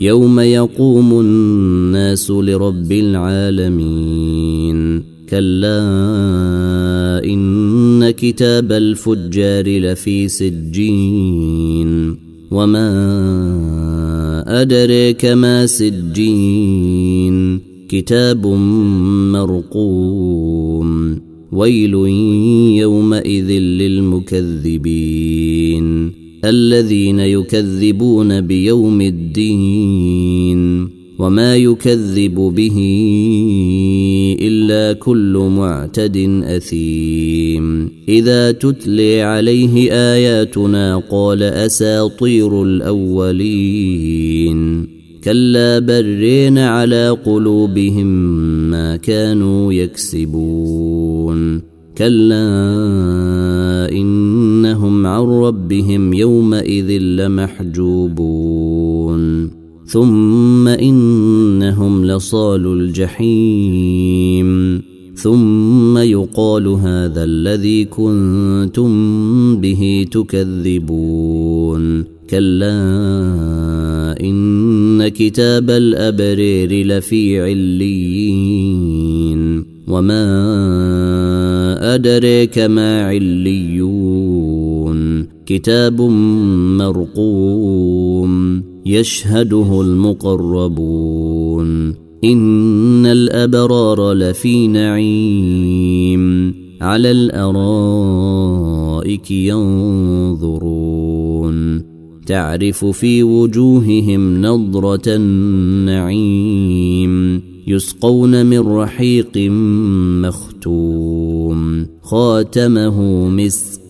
يوم يقوم الناس لرب العالمين كلا ان كتاب الفجار لفي سجين وما ادريك ما سجين كتاب مرقوم ويل يومئذ للمكذبين الذين يكذبون بيوم الدين وما يكذب به إلا كل معتد أثيم. إذا تتلي عليه آياتنا قال أساطير الأولين. كلا برين على قلوبهم ما كانوا يكسبون. كلا عن ربهم يومئذ لمحجوبون. ثم إنهم لصال الجحيم. ثم يقال هذا الذي كنتم به تكذبون. كلا إن كتاب الأبرير لفي عليين. وما أدريك ما عليون. كتاب مرقوم يشهده المقربون إن الأبرار لفي نعيم على الأرائك ينظرون تعرف في وجوههم نضره النعيم يسقون من رحيق مختوم خاتمه مسك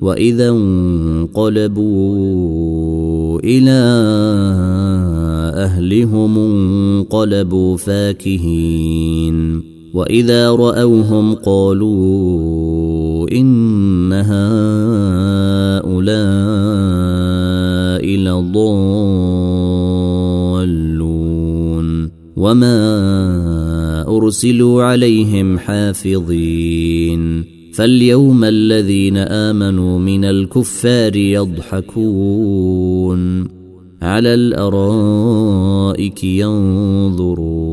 وإذا انقلبوا إلى أهلهم انقلبوا فاكهين. وإذا رأوهم قالوا إن هؤلاء لضالون. وما أرسلوا عليهم حافظين. فاليوم الذين آمنوا من الكفار يضحكون على الأرائك ينظرون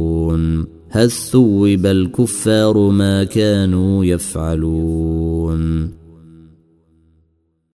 هل ثوب الكفار ما كانوا يفعلون